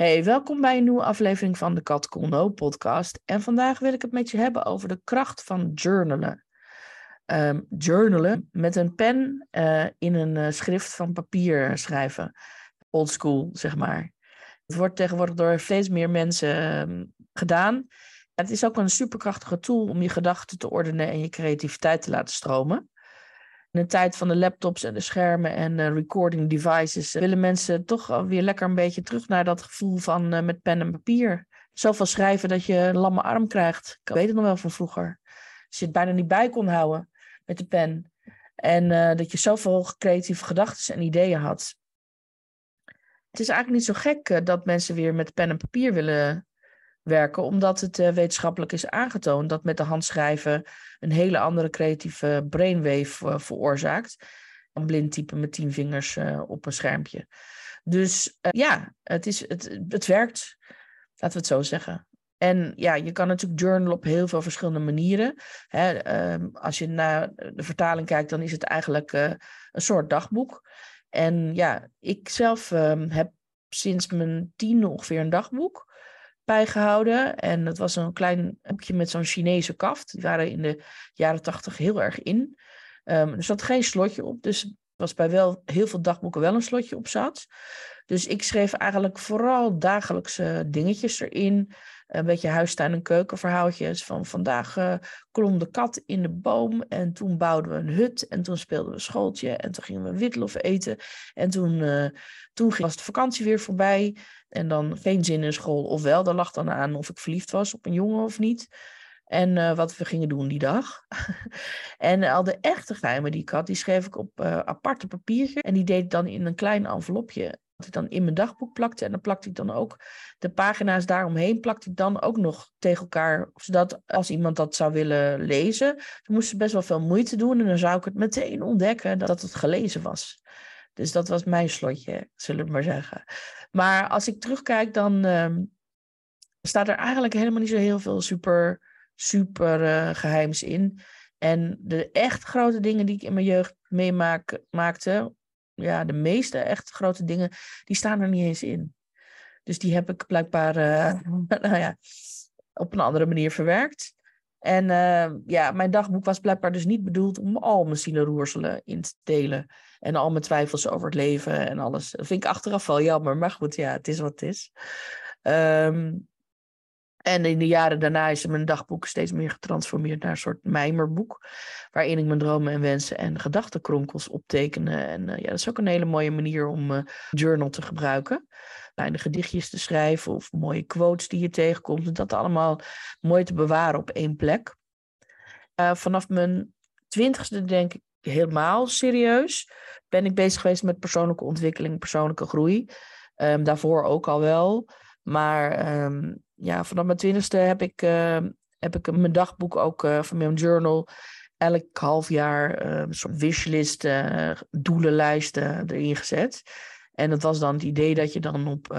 Hey, welkom bij een nieuwe aflevering van de Kat No podcast. En vandaag wil ik het met je hebben over de kracht van journalen. Ehm, journalen met een pen uh, in een uh, schrift van papier schrijven. Old school, zeg maar. Het wordt tegenwoordig door steeds meer mensen uh, gedaan. Het is ook een superkrachtige tool om je gedachten te ordenen en je creativiteit te laten stromen. In de tijd van de laptops en de schermen en uh, recording devices uh, willen mensen toch weer lekker een beetje terug naar dat gevoel van uh, met pen en papier. Zoveel schrijven dat je een lamme arm krijgt. Ik weet het nog wel van vroeger. Als je het bijna niet bij kon houden met de pen. En dat je zoveel creatieve gedachten en ideeën had. Het is eigenlijk niet zo gek dat mensen weer met pen en papier willen werken, omdat het wetenschappelijk is aangetoond dat met de hand schrijven een hele andere creatieve brainwave uh, veroorzaakt. Een blind typen met tien vingers uh, op een schermpje. Dus ja, het, is, het, het werkt. Laten we het zo zeggen. En ja, je kan natuurlijk journalen op heel veel verschillende manieren. Hè, uh, als je naar de vertaling kijkt, dan is het eigenlijk een soort dagboek. En ja, ik zelf uh, heb sinds mijn tiende ongeveer een dagboek bijgehouden. En het was een klein boekje met zo'n Chinese kaft. Die waren in de jaren tachtig heel erg in. Um, er zat geen slotje op, dus was bij wel heel veel dagboeken wel een slotje op zat. Dus ik schreef eigenlijk vooral dagelijkse dingetjes erin. Een beetje huistuin- en keukenverhaaltjes. Van vandaag uh, klom de kat in de boom. En toen bouwden we een hut. En toen speelden we schooltje. En toen gingen we witlof eten. En toen, uh, toen was de vakantie weer voorbij. En dan geen zin in school. Ofwel, daar lag dan aan of ik verliefd was op een jongen of niet. En uh, wat we gingen doen die dag. en al de echte geheimen die ik had, die schreef ik op uh, aparte papiertje. En die deed ik dan in een klein envelopje. Ik dan in mijn dagboek plakte. En dan plakte ik dan ook de pagina's daaromheen. Plakte ik dan ook nog tegen elkaar. Zodat als iemand dat zou willen lezen. Dan moest ze best wel veel moeite doen. En dan zou ik het meteen ontdekken dat het gelezen was. Dus dat was mijn slotje, zullen we maar zeggen. Maar als ik terugkijk, dan uh, staat er eigenlijk helemaal niet zo heel veel super, super uh, geheims in. En de echt grote dingen die ik in mijn jeugd meemaakte, ja, de meeste echt grote dingen, die staan er niet eens in. Dus die heb ik blijkbaar uh, nou ja, op een andere manier verwerkt. En uh, ja, mijn dagboek was blijkbaar dus niet bedoeld om al mijn zielenroerselen in te delen. En al mijn twijfels over het leven en alles. Dat vind ik achteraf wel jammer, maar goed, ja, het is wat het is. Um, en in de jaren daarna is mijn dagboek steeds meer getransformeerd naar een soort mijmerboek. Waarin ik mijn dromen en wensen en gedachtenkronkels optekenen. En uh, ja, dat is ook een hele mooie manier om uh, journal te gebruiken. Kleine gedichtjes te schrijven of mooie quotes die je tegenkomt. En dat allemaal mooi te bewaren op één plek. Uh, vanaf mijn twintigste denk ik helemaal serieus. Ben ik bezig geweest met persoonlijke ontwikkeling, persoonlijke groei. Um, daarvoor ook al wel. Maar um, ja, vanaf mijn twintigste heb ik, uh, heb ik mijn dagboek ook uh, van mijn journal. Elk half jaar uh, een soort wishlist, doelenlijsten erin gezet. En dat was dan het idee dat je dan op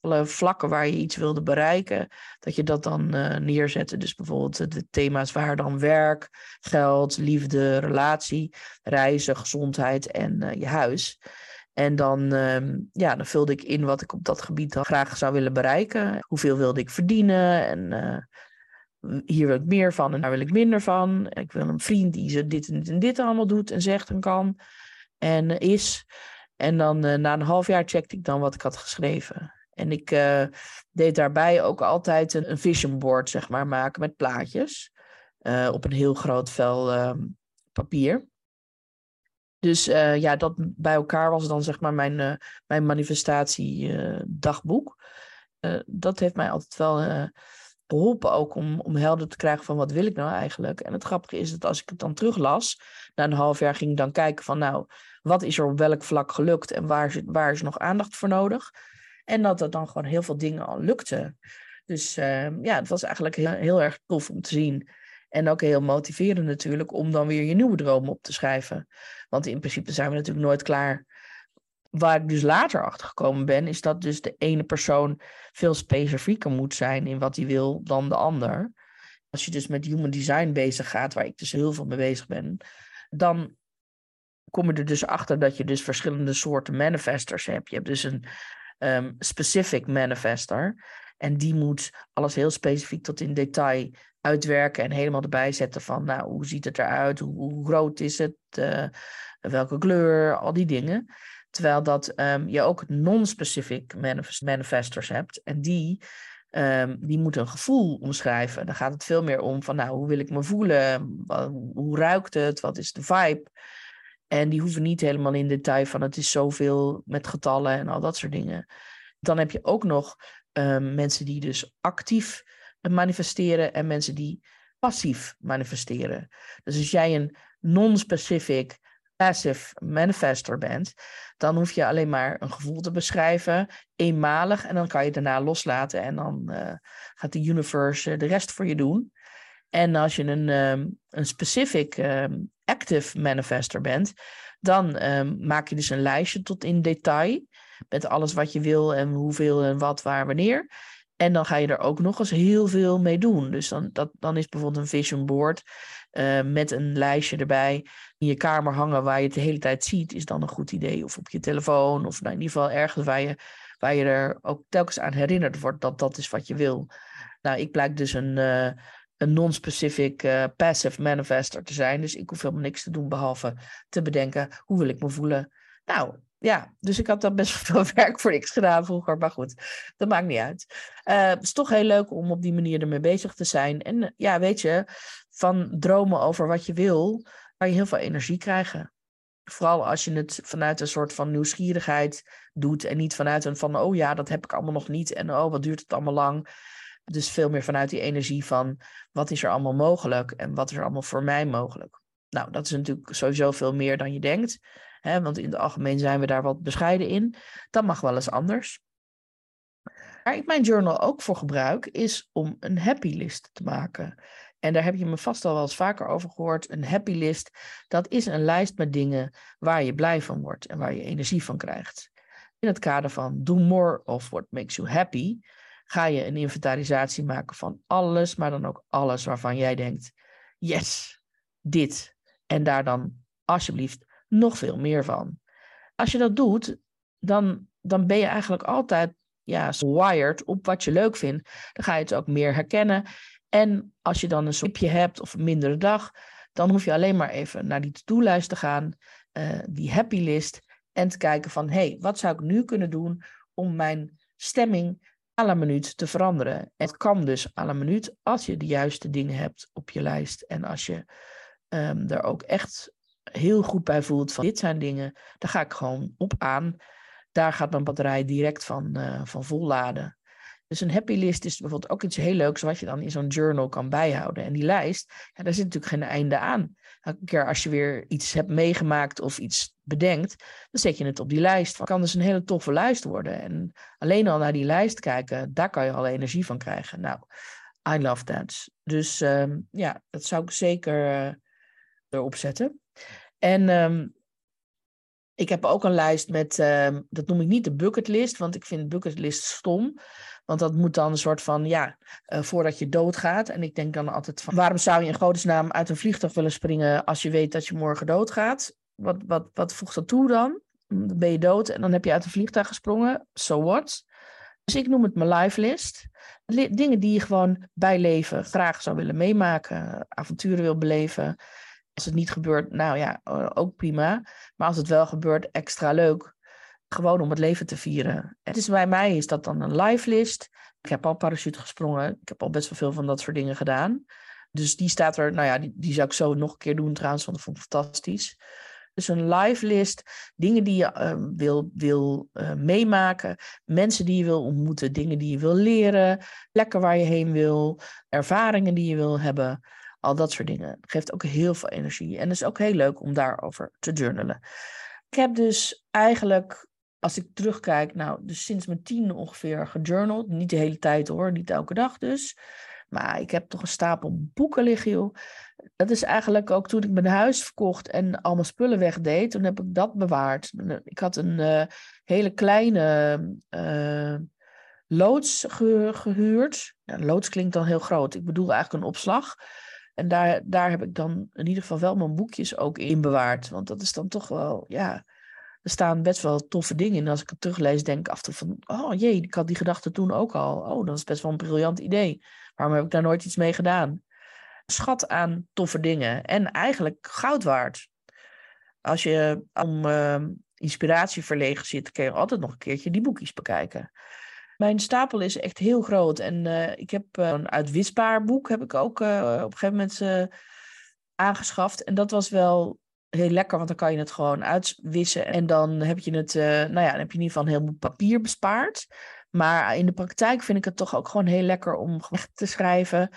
alle vlakken waar je iets wilde bereiken, dat je dat dan neerzette. Dus bijvoorbeeld de thema's waar dan werk, geld, liefde, relatie, reizen, gezondheid en je huis. En dan, uh, ja, dan vulde ik in wat ik op dat gebied dan graag zou willen bereiken. Hoeveel wilde ik verdienen en uh, hier wil ik meer van en daar wil ik minder van. Ik wil een vriend die ze dit en dit en dit allemaal doet en zegt en kan en is. En dan uh, na een half jaar checkte ik dan wat ik had geschreven. En ik deed daarbij ook altijd een, een, vision board, zeg maar, maken met plaatjes. op een heel groot vel ehm, papier. Dus uh, ja, dat bij elkaar was dan zeg maar mijn, uh, mijn manifestatiedagboek. Uh, dat heeft mij altijd wel geholpen ook om, om helder te krijgen van wat wil ik nou eigenlijk. En het grappige is dat als ik het dan teruglas, na een half jaar ging ik dan kijken van nou, wat is er op welk vlak gelukt en waar is, waar is nog aandacht voor nodig. En dat er dan gewoon heel veel dingen al lukte. Dus ja, het was eigenlijk heel, heel erg tof om te zien. En ook heel motiverend natuurlijk om dan weer je nieuwe dromen op te schrijven. Want in principe zijn we natuurlijk nooit klaar. Waar ik dus later achter gekomen ben, is dat dus de ene persoon veel specifieker moet zijn in wat hij wil dan de ander. Als je dus met human design bezig gaat, waar ik dus heel veel mee bezig ben, dan kom je er dus achter dat je dus verschillende soorten manifestors hebt. Je hebt dus een, ehm, specific manifester. En die moet alles heel specifiek tot in detail uitwerken en helemaal erbij zetten van, nou, hoe ziet het eruit? Hoe, groot is het? Uh, welke kleur? Al die dingen. Terwijl dat um, je ook non-specific manifestors hebt. En die, um, die moeten een gevoel omschrijven. Dan gaat het veel meer om van, nou, hoe wil ik me voelen? Hoe ruikt het? Wat is de vibe? En die hoeven niet helemaal in detail van het is zoveel met getallen en al dat soort dingen. Dan heb je ook nog um, mensen die dus actief manifesteren en mensen die passief manifesteren. Dus als jij een non-specific passive manifester bent, dan hoef je alleen maar een gevoel te beschrijven, eenmalig, en dan kan je daarna loslaten en dan uh, gaat de universe de rest voor je doen. En als je een, um, een specific um, active manifester bent, dan maak je dus een lijstje tot in detail met alles wat je wil en hoeveel en wat, waar, wanneer. En dan ga je er ook nog eens heel veel mee doen. Dus dan, dat, dan is bijvoorbeeld een vision board uh, met een lijstje erbij in je kamer hangen waar je het de hele tijd ziet, is dan een goed idee. Of op je telefoon, of nou in ieder geval ergens waar je, waar je er ook telkens aan herinnerd wordt dat dat is wat je wil. Nou, ik blijk dus een, uh, een non-specific uh, passive manifester te zijn. Dus ik hoef helemaal niks te doen behalve te bedenken hoe wil ik me voelen. Nou, ja, dus ik had daar best veel werk voor niks gedaan vroeger. Maar goed, dat maakt niet uit. Uh, het is toch heel leuk om op die manier ermee bezig te zijn. En ja, weet je, van dromen over wat je wil, kan je heel veel energie krijgen. Vooral als je het vanuit een soort van nieuwsgierigheid doet en niet vanuit een van, oh ja, dat heb ik allemaal nog niet en oh, wat duurt het allemaal lang. Dus veel meer vanuit die energie van, wat is er allemaal mogelijk en wat is er allemaal voor mij mogelijk. Nou, dat is natuurlijk sowieso veel meer dan je denkt. Hè, want in het algemeen zijn we daar wat bescheiden in. Dat mag wel eens anders. Waar ik mijn journal ook voor gebruik, is om een happy list te maken. En daar heb je me vast al wel eens vaker over gehoord. Een happy list, dat is een lijst met dingen waar je blij van wordt en waar je energie van krijgt. In het kader van do more of what makes you happy, ga je een inventarisatie maken van alles, maar dan ook alles waarvan jij denkt, yes, dit. En daar dan alsjeblieft nog veel meer van. Als je dat doet, dan, dan ben je eigenlijk altijd ja, wired op wat je leuk vindt. Dan ga je het ook meer herkennen. En als je dan een soepje hebt of een mindere dag, dan hoef je alleen maar even naar die to-do-lijst te gaan, uh, die happy list, en te kijken van, hé, hey, wat zou ik nu kunnen doen om mijn stemming à la minuut te veranderen? Het kan dus à la minuut als je de juiste dingen hebt op je lijst en als je um, er ook echt heel goed bij voelt van dit zijn dingen, daar ga ik gewoon op aan. Daar gaat mijn batterij direct van, uh, van volladen. Dus een happy list is bijvoorbeeld ook iets heel leuks wat je dan in zo'n journal kan bijhouden. En die lijst, ja, daar zit natuurlijk geen einde aan. Elke keer als je weer iets hebt meegemaakt of iets bedenkt, dan zet je het op die lijst. Het kan dus een hele toffe lijst worden. En alleen al naar die lijst kijken, daar kan je al energie van krijgen. Nou, I love that. Dus um, ja, dat zou ik zeker uh, erop zetten. En um, ik heb ook een lijst met, uh, dat noem ik niet de bucketlist, want ik vind bucketlist stom. Want dat moet dan een soort van, ja, uh, voordat je doodgaat. En ik denk dan altijd van, waarom zou je in godesnaam uit een vliegtuig willen springen als je weet dat je morgen doodgaat? Wat, wat, wat voegt dat toe dan? Dan ben je dood en dan heb je uit een vliegtuig gesprongen. So what? Dus ik noem het mijn life list. Dingen die je gewoon bij leven graag zou willen meemaken, avonturen wil beleven. Als het niet gebeurt, nou ja, ook prima. Maar als het wel gebeurt, extra leuk. Gewoon om het leven te vieren. Dus bij mij is dat dan een live list. Ik heb al parachute gesprongen. Ik heb al best wel veel van dat soort dingen gedaan. Dus die staat er, nou ja, die, die zou ik zo nog een keer doen trouwens, want dat vond ik fantastisch. Dus een live list, dingen die je uh, wil, wil uh, meemaken, mensen die je wil ontmoeten, dingen die je wil leren, plekken waar je heen wil, ervaringen die je wil hebben. Al dat soort dingen. geeft ook heel veel energie. En het is ook heel leuk om daarover te journalen. Ik heb dus eigenlijk, als ik terugkijk, nou, dus sinds mijn tiende ongeveer gejournald. Niet de hele tijd hoor, niet elke dag dus. Maar ik heb toch een stapel boeken liggen. Dat is eigenlijk ook toen ik mijn huis verkocht en al mijn spullen wegdeed. Toen heb ik dat bewaard. Ik had een uh, hele kleine uh, loods gehuurd. Ja, loods klinkt dan heel groot. Ik bedoel eigenlijk een opslag. En daar, daar heb ik dan in ieder geval wel mijn boekjes ook in bewaard. Want dat is dan toch wel, ja, Er staan best wel toffe dingen in. Als ik het teruglees, denk ik af en toe van... Oh jee, ik had die gedachte toen ook al. Oh, dat is best wel een briljant idee. Waarom heb ik daar nooit iets mee gedaan? Schat aan toffe dingen. En eigenlijk goud waard. Als je om uh, inspiratie verlegen zit, kun je altijd nog een keertje die boekjes bekijken. Mijn stapel is echt heel groot. En uh, ik heb uh, een uitwisbaar boek heb ik ook uh, op een gegeven moment aangeschaft. En dat was wel heel lekker, want dan kan je het gewoon uitwissen. En dan heb je het, nou ja, dan heb je in ieder geval een heleboel papier bespaard. Maar in de praktijk vind ik het toch ook gewoon heel lekker om echt te schrijven.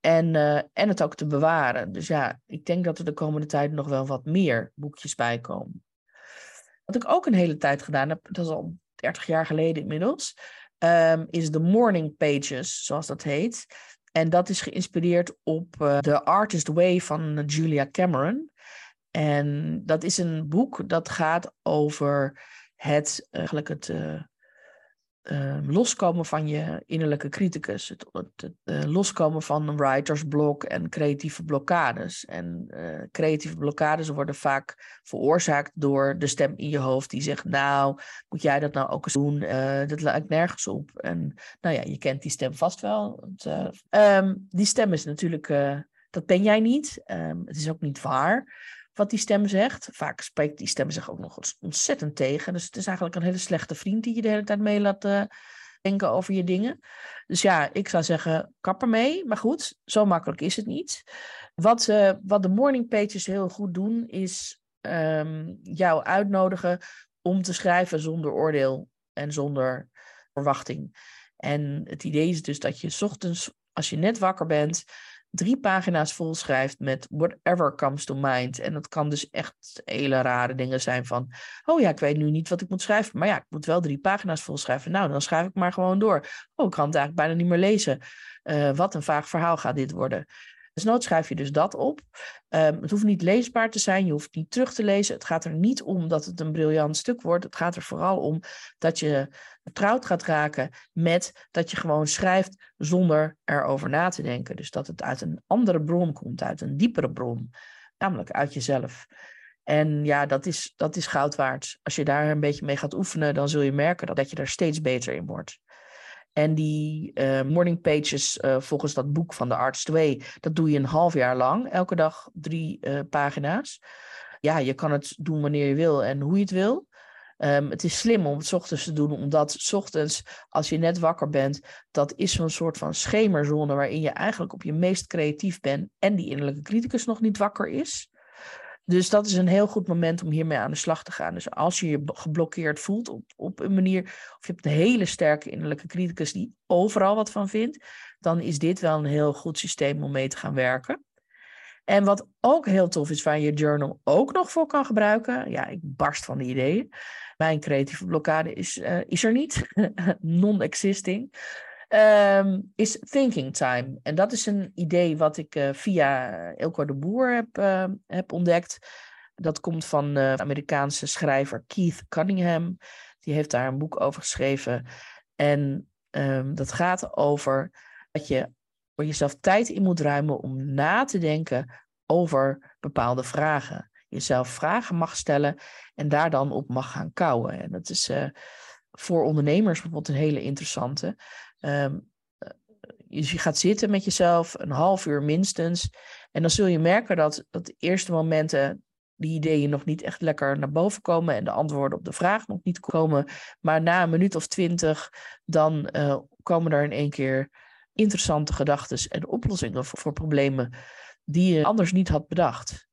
En, en het ook te bewaren. Dus ja, ik denk dat er de komende tijd nog wel wat meer boekjes bij komen. Wat ik ook een hele tijd gedaan heb, dat is al 30 jaar geleden inmiddels, um, is de Morning Pages, zoals dat heet. En dat is geïnspireerd op uh, The Artist Way van Julia Cameron. En dat is een boek dat gaat over het, eigenlijk het, uh, uh, loskomen van je innerlijke criticus. Het, het, uh, loskomen van een writersblok en creatieve blokkades. En uh, creatieve blokkades worden vaak veroorzaakt door de stem in je hoofd die zegt: Nou, moet jij dat nou ook eens doen? dat lijkt nergens op. En nou ja, je kent die stem vast wel. Um, die stem is natuurlijk, dat ben jij niet. Um, het is ook niet waar wat die stem zegt. Vaak spreekt die stem zich ook nog ontzettend tegen. Dus het is eigenlijk een hele slechte vriend die je de hele tijd mee laat uh, denken over je dingen. Dus ja, ik zou zeggen, kap ermee. Maar goed, zo makkelijk is het niet. Wat, uh, wat de morning pages heel goed doen, is um, jou uitnodigen om te schrijven zonder oordeel en zonder verwachting. En het idee is dus dat je ochtends, als je net wakker bent, drie pagina's vol schrijft met whatever comes to mind. En dat kan dus echt hele rare dingen zijn van, oh ja, ik weet nu niet wat ik moet schrijven, maar ja, ik moet wel drie pagina's vol schrijven. Nou, dan schrijf ik maar gewoon door. Oh, ik kan het eigenlijk bijna niet meer lezen. Uh, wat een vaag verhaal gaat dit worden. Nood schrijf je dus dat op. Um, het hoeft niet leesbaar te zijn, je hoeft niet terug te lezen. Het gaat er niet om dat het een briljant stuk wordt. Het gaat er vooral om dat je vertrouwd gaat raken met dat je gewoon schrijft zonder erover na te denken. Dus dat het uit een andere bron komt, uit een diepere bron, namelijk uit jezelf. En ja, dat is, dat is goud waard. Als je daar een beetje mee gaat oefenen, dan zul je merken dat, dat je er steeds beter in wordt. En die uh, morning pages, uh, volgens dat boek van de Artist Way, dat doe je een half jaar lang. Elke dag drie uh, pagina's. Ja, je kan het doen wanneer je wil en hoe je het wil. Um, het is slim om het ochtends te doen, omdat s ochtends, als je net wakker bent, dat is zo'n soort van schemerzone waarin je eigenlijk op je meest creatief bent en die innerlijke criticus nog niet wakker is. Dus dat is een heel goed moment om hiermee aan de slag te gaan. Dus als je je geblokkeerd voelt op, op een manier, of je hebt een hele sterke innerlijke criticus die overal wat van vindt, dan is dit wel een heel goed systeem om mee te gaan werken. En wat ook heel tof is, waar je journal ook nog voor kan gebruiken. Ja, ik barst van de ideeën. Mijn creatieve blokkade is, uh, is er niet, non-existing. Um, is thinking time. En dat is een idee wat ik uh, via Elko de Boer heb, uh, heb ontdekt. Dat komt van de Amerikaanse schrijver Keith Cunningham. Die heeft daar een boek over geschreven. En um, dat gaat over dat je voor jezelf tijd in moet ruimen om na te denken over bepaalde vragen. Jezelf vragen mag stellen en daar dan op mag gaan kouwen. En dat is uh, voor ondernemers bijvoorbeeld een hele interessante. Um, dus je gaat zitten met jezelf een half uur minstens. En dan zul je merken dat, dat de eerste momenten die ideeën nog niet echt lekker naar boven komen en de antwoorden op de vraag nog niet komen. Maar na een minuut of twintig, dan uh, komen er in één keer interessante gedachten en oplossingen voor, problemen die je anders niet had bedacht.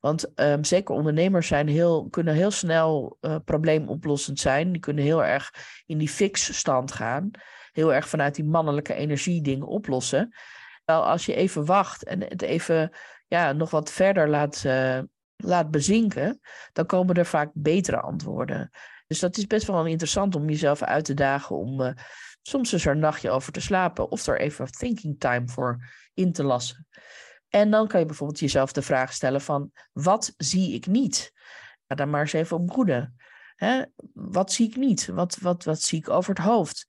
Want um, zeker ondernemers zijn heel, kunnen heel snel uh, probleemoplossend zijn. Die kunnen heel erg in die fix-stand gaan heel erg vanuit die mannelijke energie dingen oplossen. Wel, als je even wacht en het even ja, nog wat verder laat, uh, laat bezinken, dan komen er vaak betere antwoorden. Dus dat is best wel interessant om jezelf uit te dagen om uh, soms eens er een nachtje over te slapen of er even thinking time voor in te lassen. En dan kan je bijvoorbeeld jezelf de vraag stellen van wat zie ik niet? Ga daar maar eens even op broeden. Hè? Wat zie ik niet? Wat, wat, wat zie ik over het hoofd?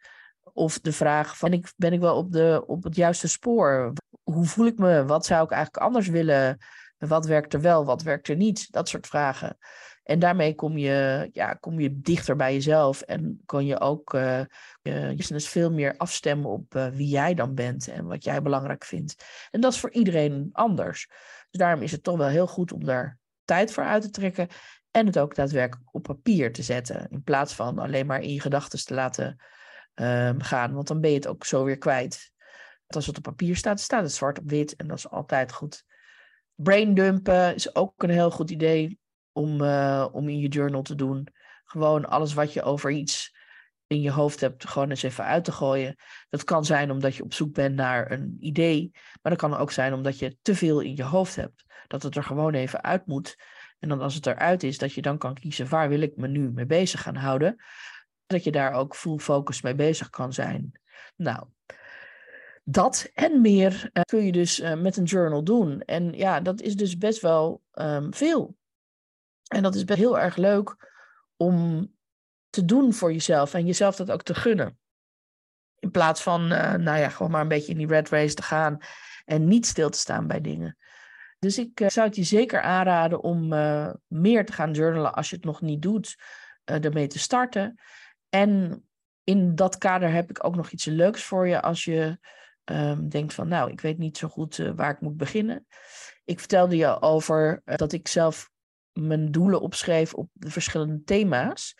Of de vraag van, ben ik, ben ik wel op, de, op het juiste spoor? Hoe voel ik me? Wat zou ik eigenlijk anders willen? Wat werkt er wel, wat werkt er niet? Dat soort vragen. En daarmee kom je, ja, kom je dichter bij jezelf en kan je ook uh, je business veel meer afstemmen op uh, wie jij dan bent en wat jij belangrijk vindt. En dat is voor iedereen anders. Dus daarom is het toch wel heel goed om daar tijd voor uit te trekken en het ook daadwerkelijk op papier te zetten. In plaats van alleen maar in je gedachten te laten um, gaan, want dan ben je het ook zo weer kwijt. Als het op papier staat, staat het zwart op wit en dat is altijd goed. Braindumpen is ook een heel goed idee om, uh, om in je journal te doen. Gewoon alles wat je over iets in je hoofd hebt, gewoon eens even uit te gooien. Dat kan zijn omdat je op zoek bent naar een idee, maar dat kan ook zijn omdat je te veel in je hoofd hebt. Dat het er gewoon even uit moet. En dan als het eruit is, dat je dan kan kiezen waar wil ik me nu mee bezig gaan houden. Dat je daar ook full focus mee bezig kan zijn. Nou, dat en meer uh, kun je dus uh, met een journal doen. En ja, dat is dus best wel um, veel. En dat is best heel erg leuk om te doen voor jezelf en jezelf dat ook te gunnen. In plaats van, uh, nou ja, gewoon maar een beetje in die red race te gaan en niet stil te staan bij dingen. Dus ik zou het je zeker aanraden om meer te gaan journalen als je het nog niet doet, ermee te starten. En in dat kader heb ik ook nog iets leuks voor je als je um, denkt van, nou, ik weet niet zo goed uh, waar ik moet beginnen. Ik vertelde je over uh, dat ik zelf mijn doelen opschreef op de verschillende thema's.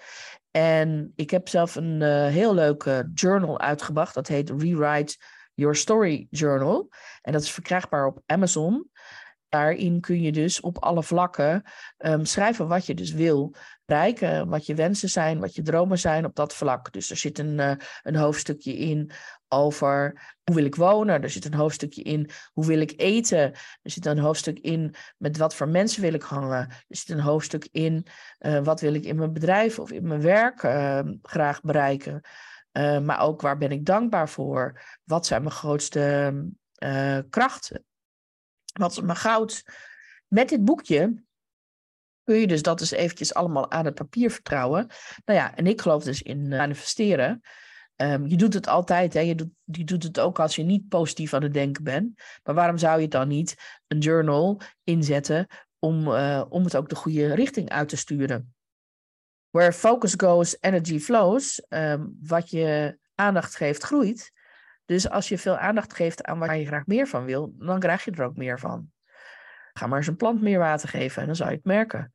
En ik heb zelf een uh, heel leuke journal uitgebracht. Dat heet Rewrite Your Story Journal. En dat is verkrijgbaar op Amazon. Daarin kun je dus op alle vlakken um, schrijven wat je dus wil bereiken, wat je wensen zijn, wat je dromen zijn op dat vlak. Dus er zit een, uh, een hoofdstukje in over hoe wil ik wonen. Er zit een hoofdstukje in hoe wil ik eten. Er zit een hoofdstuk in met wat voor mensen wil ik hangen. Er zit een hoofdstuk in uh, wat wil ik in mijn bedrijf of in mijn werk uh, graag bereiken. Uh, maar ook waar ben ik dankbaar voor? Wat zijn mijn grootste krachten? Is mijn goud? Met dit boekje kun je dus dat dus eventjes allemaal aan het papier vertrouwen. Nou ja, en ik geloof dus in manifesteren. Um, je doet het altijd, hè? Je, doet, je doet het ook als je niet positief aan het denken bent. Maar waarom zou je dan niet een journal inzetten om, uh, om het ook de goede richting uit te sturen? Where focus goes, energy flows. Um, wat je aandacht geeft, groeit. Dus als je veel aandacht geeft aan waar je graag meer van wil, dan krijg je er ook meer van. Ga maar eens een plant meer water geven en dan zou je het merken.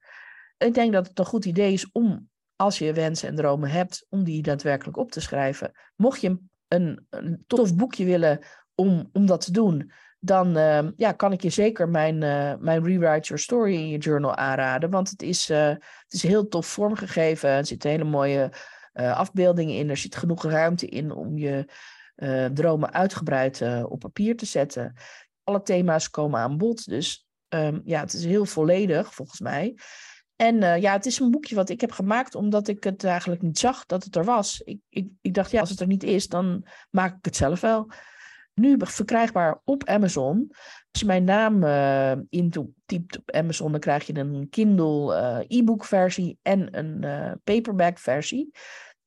Ik denk dat het een goed idee is om als je wensen en dromen hebt, om die daadwerkelijk op te schrijven. Mocht je een, een tof boekje willen om, om dat te doen, dan uh, ja, kan ik je zeker mijn, uh, mijn Rewrite Your Story in je journal aanraden. Want het is, uh, het is heel tof vormgegeven. Er zitten hele mooie afbeeldingen in. Er zit genoeg ruimte in om je dromen uitgebreid op papier te zetten. Alle thema's komen aan bod. Dus um, ja, het is heel volledig volgens mij. En uh, ja, het is een boekje wat ik heb gemaakt omdat ik het eigenlijk niet zag dat het er was. Ik, ik, ik dacht, ja, als het er niet is, dan maak ik het zelf wel. Nu verkrijgbaar op Amazon. Als je mijn naam uh, op Amazon, dan krijg je een Kindle e-book versie en een paperback versie.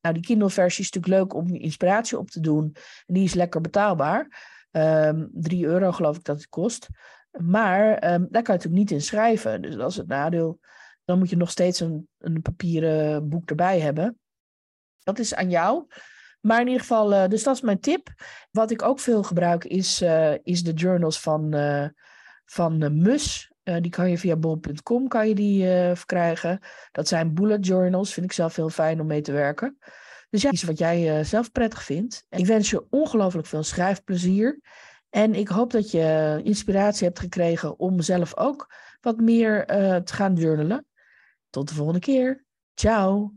Nou, die Kindle versie is natuurlijk leuk om inspiratie op te doen. En die is lekker betaalbaar. Um, 3 euro geloof ik dat het kost. Maar um, daar kan je natuurlijk niet in schrijven. Dus dat is het nadeel dan moet je nog steeds een, een papieren boek erbij hebben. Dat is aan jou. Maar in ieder geval, uh, dus dat is mijn tip. Wat ik ook veel gebruik is, uh, is de journals van, uh, van MUS. Die kan je via bol.com kan je die verkrijgen. Dat zijn bullet journals. Vind ik zelf heel fijn om mee te werken. Dus ja, kies wat jij zelf prettig vindt. ik wens je ongelooflijk veel schrijfplezier. En ik hoop dat je inspiratie hebt gekregen om zelf ook wat meer te gaan journalen. Tot de volgende keer. Ciao.